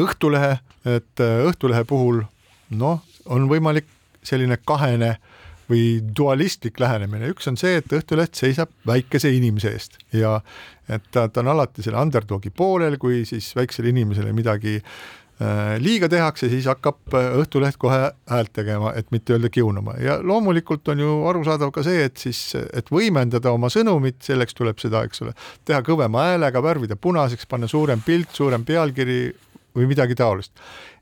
Õhtulehe, et Õhtulehe puhul noh, on võimalik selline kahene äh, või dualistlik lähenemine, üks on see, et Õhtuleht seisab väikese inimese eest ja et ta, ta on alati selle underdogi poolel, kui siis väiksele inimesele midagi äh, liiga tehakse, siis hakkab äh, Õhtuleht kohe häält tegema, et mitte öelda kiunama. Ja loomulikult on ju arusaadav ka see, et siis, et võimendada oma sõnumit, selleks tuleb seda, eks ole, teha kõvema häälega, värvida punaseks, panna suurem pilt, suurem pealkiri või midagi taolist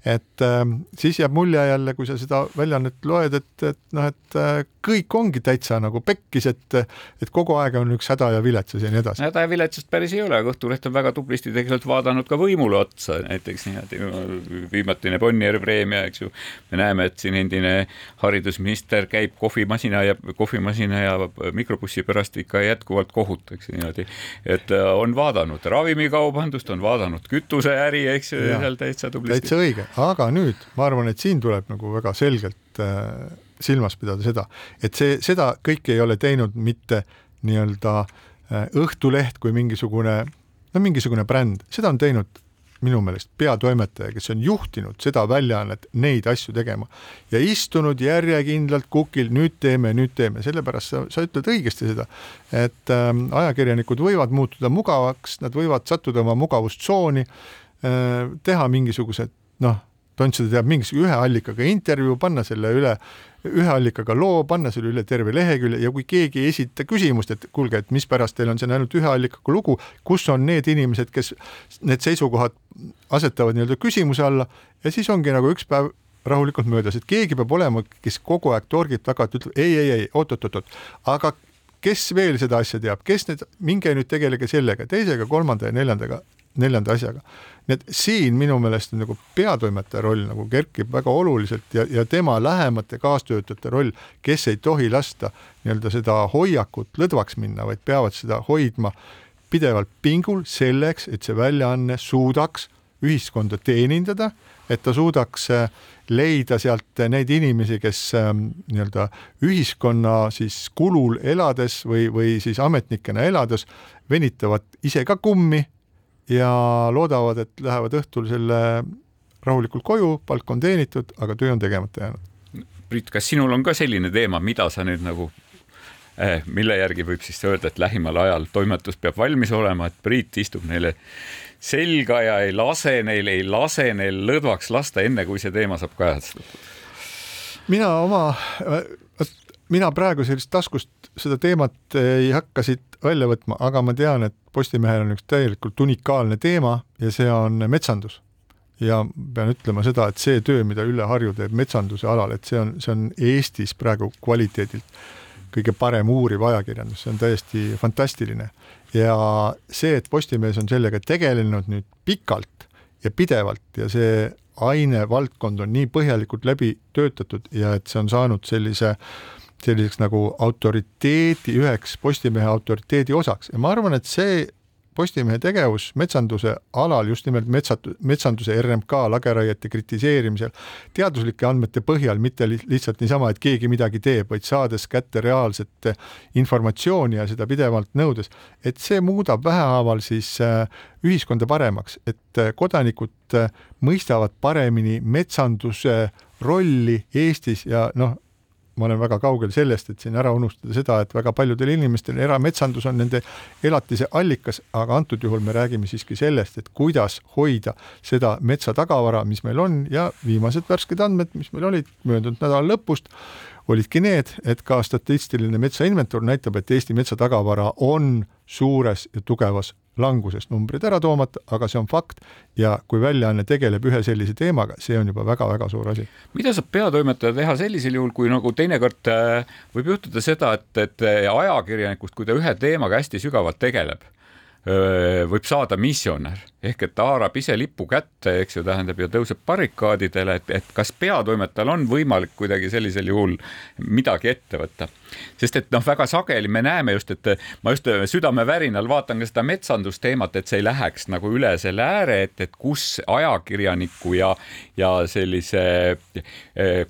et äh, siis jääb mulje jälle, kui sa seda väljaannet loed, et, et noh, et äh, kõik ongi täitsa nagu pekkis, et, et kogu aeg on üks häda ja viletsus ja nii edasi. häda ja viletsust päris ei ole, aga Õhtuleht on väga tublisti tegelikult vaadanud ka võimule otsa, näiteks niimoodi viimatine Bonnieri preemia, eks ju. me näeme, et siin endine haridusminister käib kohvimasina ja kohvimasina ja mikrobussi pärast ikka jätkuvalt kohut, eks niimoodi. et äh, on vaadanud ravimikaubandust, on vaadanud kütuseäri, eks ju, seal täitsa tublisti. täitsa õige aga nüüd ma arvan, et siin tuleb nagu väga selgelt äh, silmas pidada seda, et see, seda kõike ei ole teinud mitte nii-öelda äh, Õhtuleht kui mingisugune, no mingisugune bränd, seda on teinud minu meelest peatoimetaja, kes on juhtinud seda väljaannet neid asju tegema. Ja istunud järjekindlalt kukil, nüüd teeme, nüüd teeme, sellepärast sa, sa ütled õigesti seda, et äh, ajakirjanikud võivad muutuda mugavaks, nad võivad sattuda oma mugavustsooni äh,, teha mingisugused noh, Tont seda teab mingisuguse ühe allikaga intervjuu, panna selle üle ühe allikaga loo, panna selle üle terve lehekülje ja kui keegi ei esita küsimust, et kuulge, et mispärast teil on siin ainult ühe allikaga lugu, kus on need inimesed, kes need seisukohad asetavad nii-öelda küsimuse alla ja siis ongi nagu üks päev rahulikult möödas, et keegi peab olema, kes kogu aeg torgib taga, et ütleb ei, ei, ei, oot-oot-oot, aga kes veel seda asja teab, kes nüüd, minge nüüd tegelege sellega, teisega, kolmanda ja neljandaga, neljanda asjaga. nii et siin minu meelest nagu peatoimetaja roll nagu kerkib väga oluliselt ja, ja tema lähemate kaastöötajate roll, kes ei tohi lasta nii-öelda seda hoiakut lõdvaks minna, vaid peavad seda hoidma pidevalt pingul selleks, et see väljaanne suudaks ühiskonda teenindada, et ta suudaks äh, leida sealt neid inimesi, kes ähm, nii-öelda ühiskonna siis kulul elades või, või siis ametnikena elades venitavad ise ka kummi ja loodavad, et lähevad õhtul selle rahulikult koju, palk on teenitud, aga töö on tegemata jäänud. Priit, kas sinul on ka selline teema, mida sa nüüd nagu eh, mille järgi võib siis öelda, et lähimal ajal toimetus peab valmis olema, et Priit istub neile selga ja ei lase neil, ei lase neil lõdvaks lasta, enne kui see teema saab kajastatud? mina oma, mina praegu sellist taskust seda teemat ei hakka siit välja võtma, aga ma tean, et Postimehel on üks täielikult unikaalne teema ja see on metsandus. ja pean ütlema seda, et see töö, mida Ülle Harju teeb metsanduse alal, et see on, see on Eestis praegu kvaliteedilt kõige parem uuriv ajakirjandus, see on täiesti fantastiline. ja see, et Postimees on sellega tegelenud nüüd pikalt ja pidevalt ja see ainevaldkond on nii põhjalikult läbi töötatud ja et see on saanud sellise selliseks nagu autoriteedi, üheks Postimehe autoriteedi osaks. Ja ma arvan, et see Postimehe tegevus metsanduse alal, just nimelt metsat-, metsanduse RMK lageraiete kritiseerimisel, teaduslike andmete põhjal, mitte lihtsalt niisama, et keegi midagi teeb, vaid saades kätte reaalset informatsiooni ja seda pidevalt nõudes, et see muudab vähehaaval siis äh, ühiskonda paremaks, et äh, kodanikud äh, mõistavad paremini metsanduse rolli Eestis ja noh, ma olen väga kaugel sellest, et siin ära unustada seda, et väga paljudel inimestel erametsandus on nende elatise allikas, aga antud juhul me räägime siiski sellest, et kuidas hoida seda metsatagavara, mis meil on ja viimased värsked andmed, mis meil olid möödunud nädala lõpust, olidki need, et ka statistiline metsainventuur näitab, et Eesti metsatagavara on suures ja tugevas languses, numbrid ära toomata, aga see on fakt ja kui väljaanne tegeleb ühe sellise teemaga, see on juba väga-väga suur asi. mida saab peatoimetaja teha sellisel juhul, kui nagu teinekord äh, võib juhtuda seda, et, et ajakirjanikust, kui ta ühe teemaga hästi sügavalt tegeleb võib saada missionär ehk et ta haarab ise lipu kätte, eks ju, tähendab ja tõuseb barrikaadidele, et, et kas peatoimetajal on võimalik kuidagi sellisel juhul midagi ette võtta. sest et noh, väga sageli me näeme just, et ma just südamevärinal vaatan ka seda metsandusteemat, et see ei läheks nagu üle selle ääre, et, et kus ajakirjaniku ja, ja sellise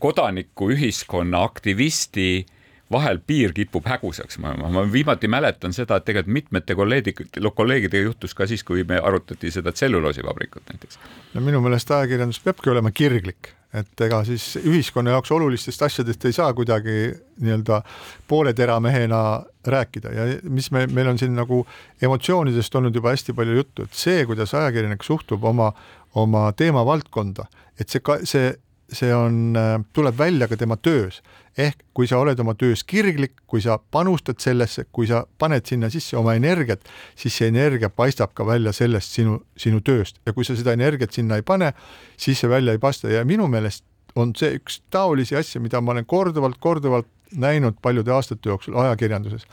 kodanikuühiskonna aktivisti vahel piir kipub hägusaks, ma, ma viimati mäletan seda, et tegelikult mitmete kolleegidega, kolleegidega juhtus ka siis, kui me arutati seda tselluloosivabrikut näiteks. no minu meelest ajakirjandus peabki olema kirglik, et ega siis ühiskonna jaoks olulistest asjadest ei saa kuidagi nii-öelda poole teramehena rääkida ja mis me, meil on siin nagu emotsioonidest olnud juba hästi palju juttu, et see, kuidas ajakirjanik suhtub oma, oma teemavaldkonda, et see see see on, äh, tuleb välja ka tema töös. ehk kui sa oled oma töös kirglik, kui sa panustad sellesse, kui sa paned sinna sisse oma energiat, siis see energia paistab ka välja sellest sinu, sinu tööst ja kui sa seda energiat sinna ei pane, siis see välja ei paista ja minu meelest on see üks taolisi asju, mida ma olen korduvalt-korduvalt näinud paljude aastate jooksul ajakirjanduses.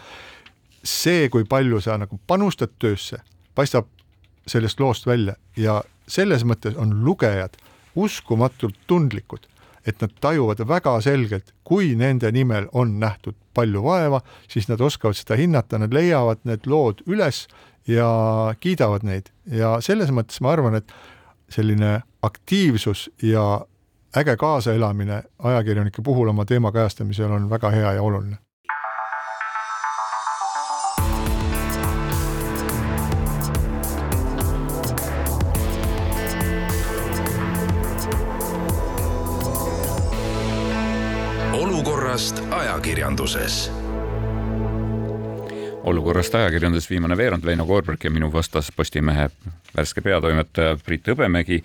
see, kui palju sa nagu panustad töösse, paistab sellest loost välja ja selles mõttes on lugejad uskumatult tundlikud, et nad tajuvad väga selgelt, kui nende nimel on nähtud palju vaeva, siis nad oskavad seda hinnata, nad leiavad need lood üles ja kiidavad neid ja selles mõttes ma arvan, et selline aktiivsus ja äge kaasaelamine ajakirjanike puhul oma teema kajastamisel on väga hea ja oluline. Olukorrast ajakirjanduses olukorrast ajakirjanduses viimane veerand, Veino Koorberg ja minu vastas Postimehe värske peatoimetaja Priit Hõbemägi.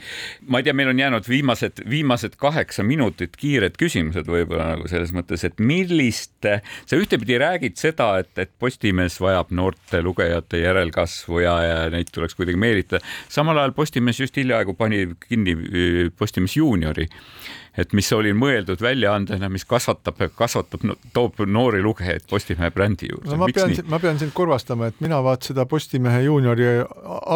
ma ei tea, meil on jäänud viimased, viimased kaheksa minutit kiired küsimused võib-olla nagu selles mõttes, et millist, sa ühtepidi räägid seda, et, et Postimees vajab noorte lugejate järelkasvu ja, ja neid tuleks kuidagi meelitada. samal ajal Postimees just hiljaaegu pani kinni Postimees juuniori et mis oli mõeldud väljaandena, mis kasvatab, kasvatab, toob noori lugejaid Postimehe brändi juurde. no ma pean, ma pean sind kurvastama, et mina vaatasin seda Postimehe juuniori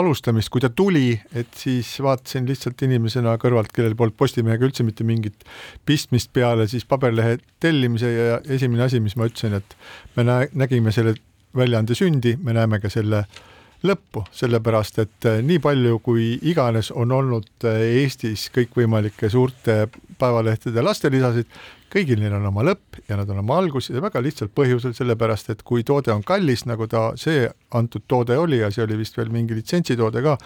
alustamist, kui ta tuli, et siis vaatasin lihtsalt inimesena kõrvalt, kellel polnud Postimehega üldse mitte mingit pistmist peale siis paberlehe tellimise ja esimene asi, mis ma ütlesin, et me nägime selle väljaande sündi, me näeme ka selle äh, lõppu, sellepärast et eh, nii palju, kui iganes on olnud eh, Eestis kõikvõimalike suurte päevalehtede lastelisasid, kõigil neil on oma lõpp ja nad on oma algus ja väga lihtsal põhjusel, sellepärast et kui toode on kallis, nagu ta see antud toode oli ja see oli vist veel mingi litsentsitoode ka,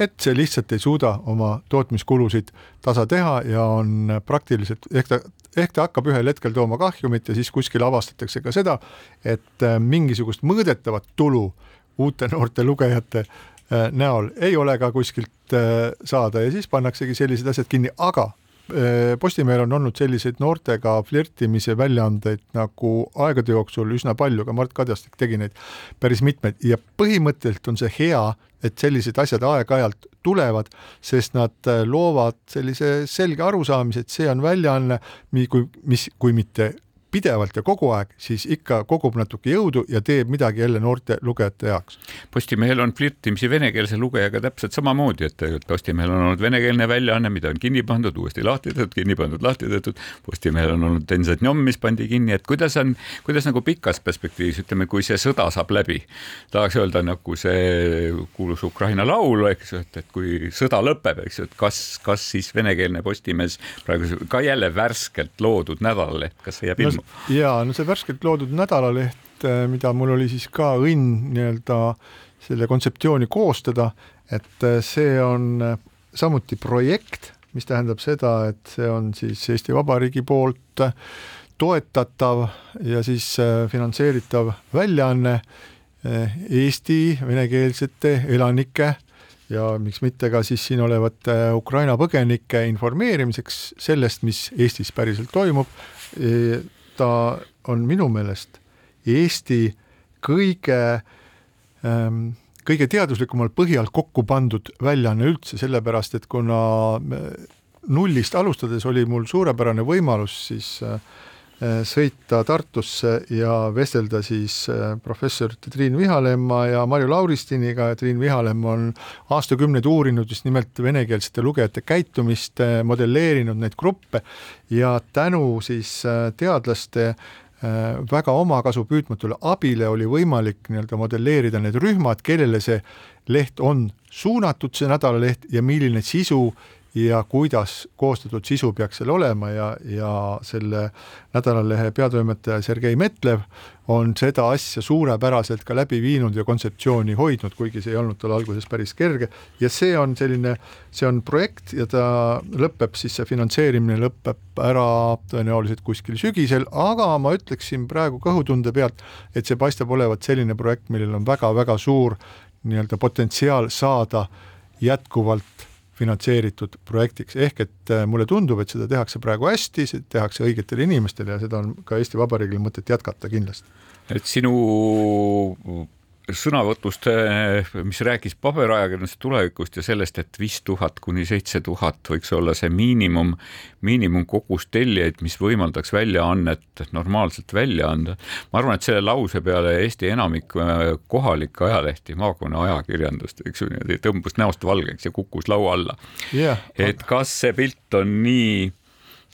et see lihtsalt ei suuda oma tootmiskulusid tasa teha ja on praktiliselt, ehk ta ehk ta hakkab ühel hetkel tooma kahjumit ja siis kuskil avastatakse ka seda, et eh, mingisugust mõõdetavat tulu uute noorte lugejate äh, näol ei ole ka kuskilt äh, saada ja siis pannaksegi sellised asjad kinni, aga äh, Postimehel on olnud selliseid noortega flirtimise väljaandeid nagu aegade jooksul üsna palju, ka Mart Kadastik tegi neid päris mitmeid ja põhimõtteliselt on see hea, et sellised asjad aeg-ajalt tulevad, sest nad loovad sellise selge arusaamise, et see on väljaanne, kui, mis, kui mitte pidevalt ja kogu aeg, siis ikka kogub natuke jõudu ja teeb midagi jälle noorte lugejate heaks. Postimehel on flirtimisi venekeelse lugejaga täpselt samamoodi, et Postimehel on olnud venekeelne väljaanne, mida on kinni pandud, uuesti lahti tehtud, kinni pandud, lahti tehtud. Postimehel on olnud Denzatňom, mis pandi kinni, et kuidas on, kuidas nagu pikas perspektiivis, ütleme, kui see sõda saab läbi, tahaks öelda nagu see kuulus Ukraina laul, eks ju, et, et kui sõda lõpeb, eks ju, et kas, kas siis venekeelne Postimees praegu ka jälle värskelt loodud nädalaleht, kas see jääb ilma? Ja no see värskelt loodud nädalaleht, eh, mida mul oli siis ka õnn nii-öelda selle kontseptsiooni koostada, et eh, see on eh, samuti projekt, mis tähendab seda, et see on siis Eesti Vabariigi poolt toetatav ja siis finantseeritav väljaanne Eesti venekeelsete elanike ja miks mitte ka siis siin olevate Ukraina põgenike informeerimiseks sellest, mis Eestis päriselt toimub ta on minu meelest Eesti kõige ähm, kõige teaduslikumal põhjal kokku pandud väljaanne üldse, sellepärast et kuna nullist alustades oli mul suurepärane võimalus siis äh, sõita Tartusse ja vestelda siis äh, professor Triin Vihalemma ja Marju Lauristiniga, Triin Vihalemm on aastakümneid uurinud just nimelt venekeelsete lugejate käitumist, modelleerinud neid gruppe ja tänu siis teadlaste väga omakasu püüdmatule abile oli võimalik nii-öelda modelleerida need rühmad, kellele see leht on suunatud, see nädalaleht, ja milline sisu ja kuidas koostatud sisu peaks seal olema ja, ja selle nädalalehe peatoimetaja Sergei Metlev on seda asja suurepäraselt ka läbi viinud ja kontseptsiooni hoidnud, kuigi see ei olnud tal alguses päris kerge. Ja see on selline, see on projekt ja ta lõpeb siis, see finantseerimine lõpeb ära tõenäoliselt kuskil sügisel, aga ma ütleksin praegu kõhutunde pealt, et see paistab olevat selline projekt, millel on väga-väga suur nii-öelda potentsiaal saada jätkuvalt finantseeritud projektiks, ehk et äh, mulle tundub, et seda tehakse praegu hästi, seda tehakse õigetele inimestele ja seda on ka Eesti Vabariigil mõtet jätkata kindlasti. et sinu sõnavõtust, eh, mis rääkis paberajakirjanduse tulevikust ja sellest, et viis tuhat kuni seitse tuhat võiks olla see miinimum, miinimumkogus tellijaid, mis võimaldaks väljaannet normaalselt välja anda. ma arvan, et selle lause peale Eesti enamik eh, kohalikke ajalehti, maakonna ajakirjandust, eks ju, niimoodi tõmbus näost valgeks ja kukkus laua alla yeah.. et kas see pilt on nii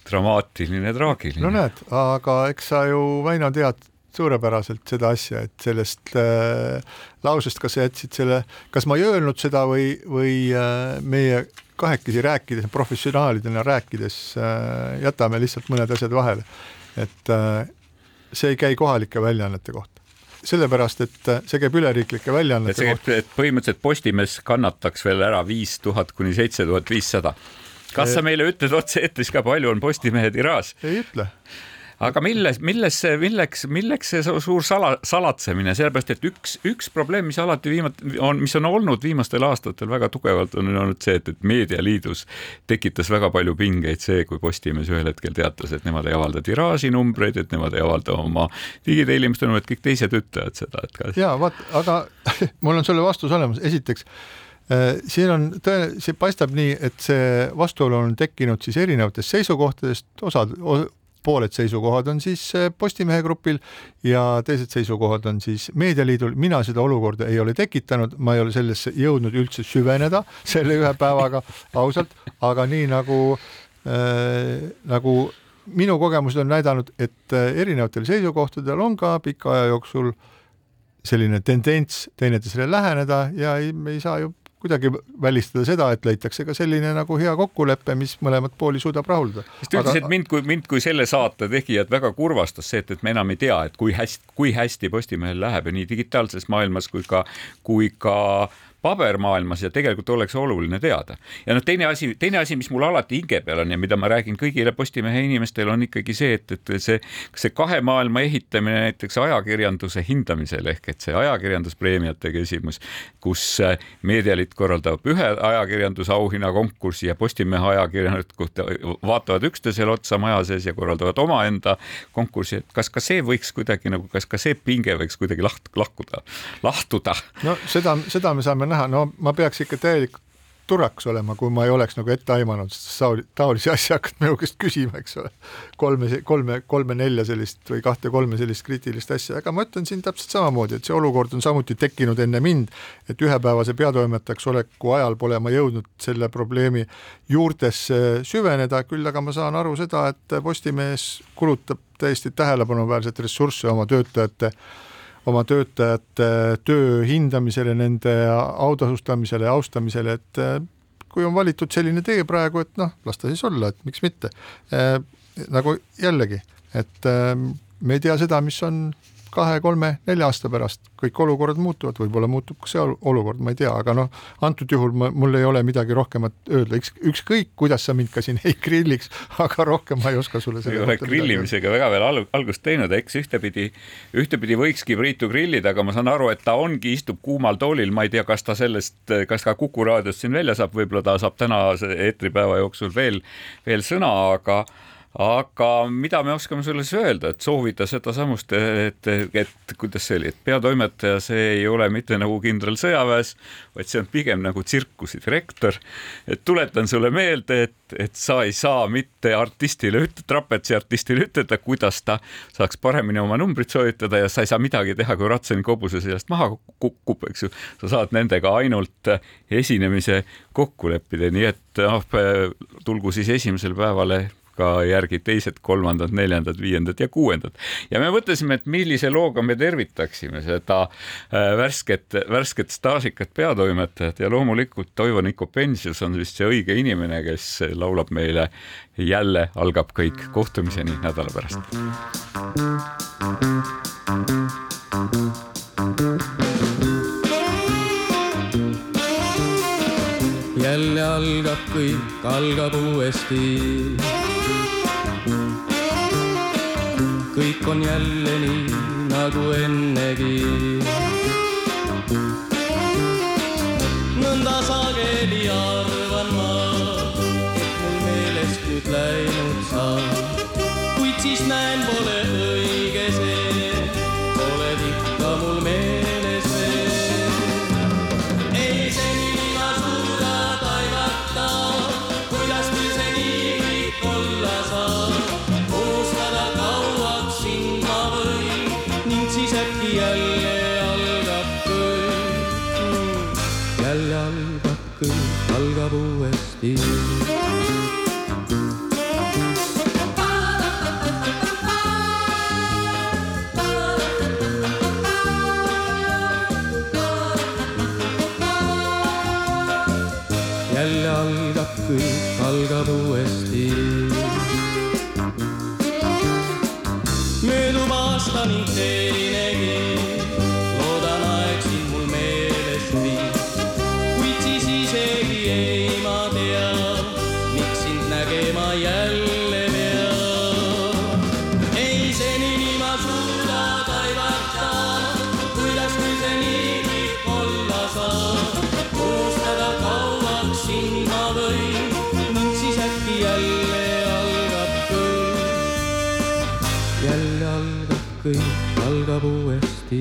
dramaatiline, traagiline? no näed, aga eks sa ju, Väino, tead suurepäraselt seda asja, et sellest äh, lausest, kas sa jätsid selle, kas ma ei öelnud seda või, või äh, meie kahekesi rääkides, professionaalidena rääkides äh, jätame lihtsalt mõned asjad vahele. et äh, see ei käi kohalike väljaannete kohta sellepärast, et äh, see käib üleriiklike väljaannete et kohta. et põhimõtteliselt Postimees kannataks veel ära viis tuhat kuni seitse tuhat viissada. kas sa meile ütled otse-eetris ka, palju on Postimehe tiraaž? ei ütle aga milles, milles see, milleks, milleks see suur sala, salatsemine, sellepärast et üks, üks probleem, mis alati viimati on, mis on olnud viimastel aastatel väga tugevalt, on olnud see, et, et Meedialiidus tekitas väga palju pingeid see, kui Postimees ühel hetkel teatas, et nemad ei avalda tiraažinumbreid, et nemad ei avalda oma digitellimiste numbreid, kõik teised ütlevad seda, et kas. ja vaat, aga mul on sulle vastus olemas, esiteks äh, siin on tõe-, see paistab nii, et see vastuolu on tekkinud siis erinevatest seisukohtadest, osad, pooled seisukohad on siis eh, Postimehe grupil ja teised seisukohad on siis Meedialiidul. mina seda olukorda ei ole tekitanud, ma ei ole sellesse jõudnud üldse süveneda selle ühe päevaga ausalt, aga nii nagu äh,, nagu minu kogemused on näidanud, et eh, erinevatel seisukohtadel on ka pika aja jooksul selline tendents teineteisele läheneda ja ei, me ei saa ju kuidagi välistada seda, et leitakse ka selline nagu hea kokkulepe, mis mõlemat pooli suudab rahuldada. sest ta ütles, et mind kui mind kui selle saate tegijat väga kurvastas see, et, et me enam ei tea, et kui hästi, kui hästi Postimehel läheb ja nii digitaalses maailmas kui ka, kui ka pabermaailmas ja tegelikult oleks oluline teada. ja noh, teine asi, teine asi, mis mul alati hinge peal on ja mida ma räägin kõigile Postimehe inimestele, on ikkagi see, et, et see, see kahe maailma ehitamine näiteks ajakirjanduse hindamisel ehk et see ajakirjanduspreemiate küsimus, kus äh, Meedialiit korraldab ühe ajakirjandusauhinna konkursi ja Postimehe ajakirjanikud vaatavad üksteisele otsa maja sees ja korraldavad omaenda konkursi, et kas ka see võiks kuidagi nagu, kas ka see pinge võiks kuidagi laht-, lahkuda, lahtuda? no seda, seda me saame näha näha, no ma peaks ikka täielik turaks olema, kui ma ei oleks nagu ette aimanud taolisi asju hakanud minu käest küsima, eks ole. kolme, kolme, kolme-nelja sellist või kahte-kolme sellist kriitilist asja, aga ma ütlen siin täpselt samamoodi, et see olukord on samuti tekkinud enne mind, et ühepäevase peatoimetajaks oleku ajal pole ma jõudnud selle probleemi juurtesse süveneda, küll aga ma saan aru seda, et Postimees kulutab täiesti tähelepanuväärset ressurssi oma töötajate oma töötajate töö hindamisele, nende autasustamisele austamisele, et eh, kui on valitud selline tee praegu, et noh, las ta siis olla, et miks mitte. Eh, nagu jällegi, et eh, me ei tea seda, mis on kahe-kolme-nelja aasta pärast kõik olukorrad muutuvad, võib-olla muutub ka see olukord, ma ei tea, aga noh, antud juhul ma, mul ei ole midagi rohkemat öelda, üks, ükskõik, kuidas sa mind ka siin ei grilliks, aga rohkem ma ei oska sulle ei ole grillimisega väga veel al algust teinud, eks ühtepidi, ühtepidi võikski Priitu grillida, aga ma saan aru, et ta ongi, istub kuumal toolil, ma ei tea, kas ta sellest, kas ka Kuku raadiost siin välja saab, võib-olla ta saab tänase eetripäeva jooksul veel, veel sõna, aga aga mida me oskame sulle siis öelda, et soovida sedasamust, et, et, kuidas see oli, et peatoimetaja, see ei ole mitte nagu kindral sõjaväes, vaid see on pigem nagu tsirkuse direktor. et tuletan sulle meelde, et, et sa ei saa mitte artistile, trapetsiartistile ütelda, kuidas ta saaks paremini oma numbrit sooritada ja sa ei saa midagi teha, kui ratsani kobuse seljast maha kukub, eks ju. sa saad nendega ainult esinemise kokku leppida, nii et noh, tulgu siis esimesel päevale ka järgi teised, kolmandad, neljandad, viiendad ja kuuendad. ja me mõtlesime, et millise looga me tervitaksime seda äh, värsket, värsket staažikat peatoimetajat ja loomulikult Toivo Nikopensius on vist see õige inimene, kes laulab meile jälle algab kõik. kohtumiseni nädala pärast. jälle algab kõik, algab uuesti kõik on jälle nii nagu ennegi. nõnda sageli arvan ma, et mul meelest nüüd läinud saab, kuid siis näen, pole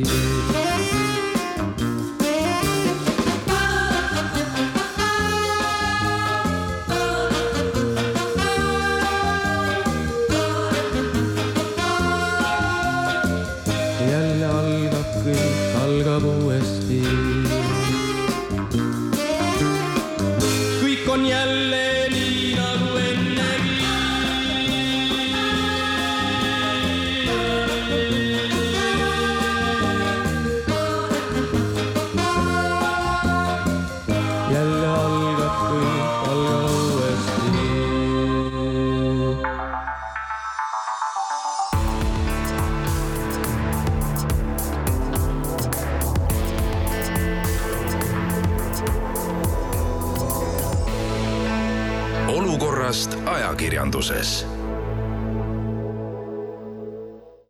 uuesti.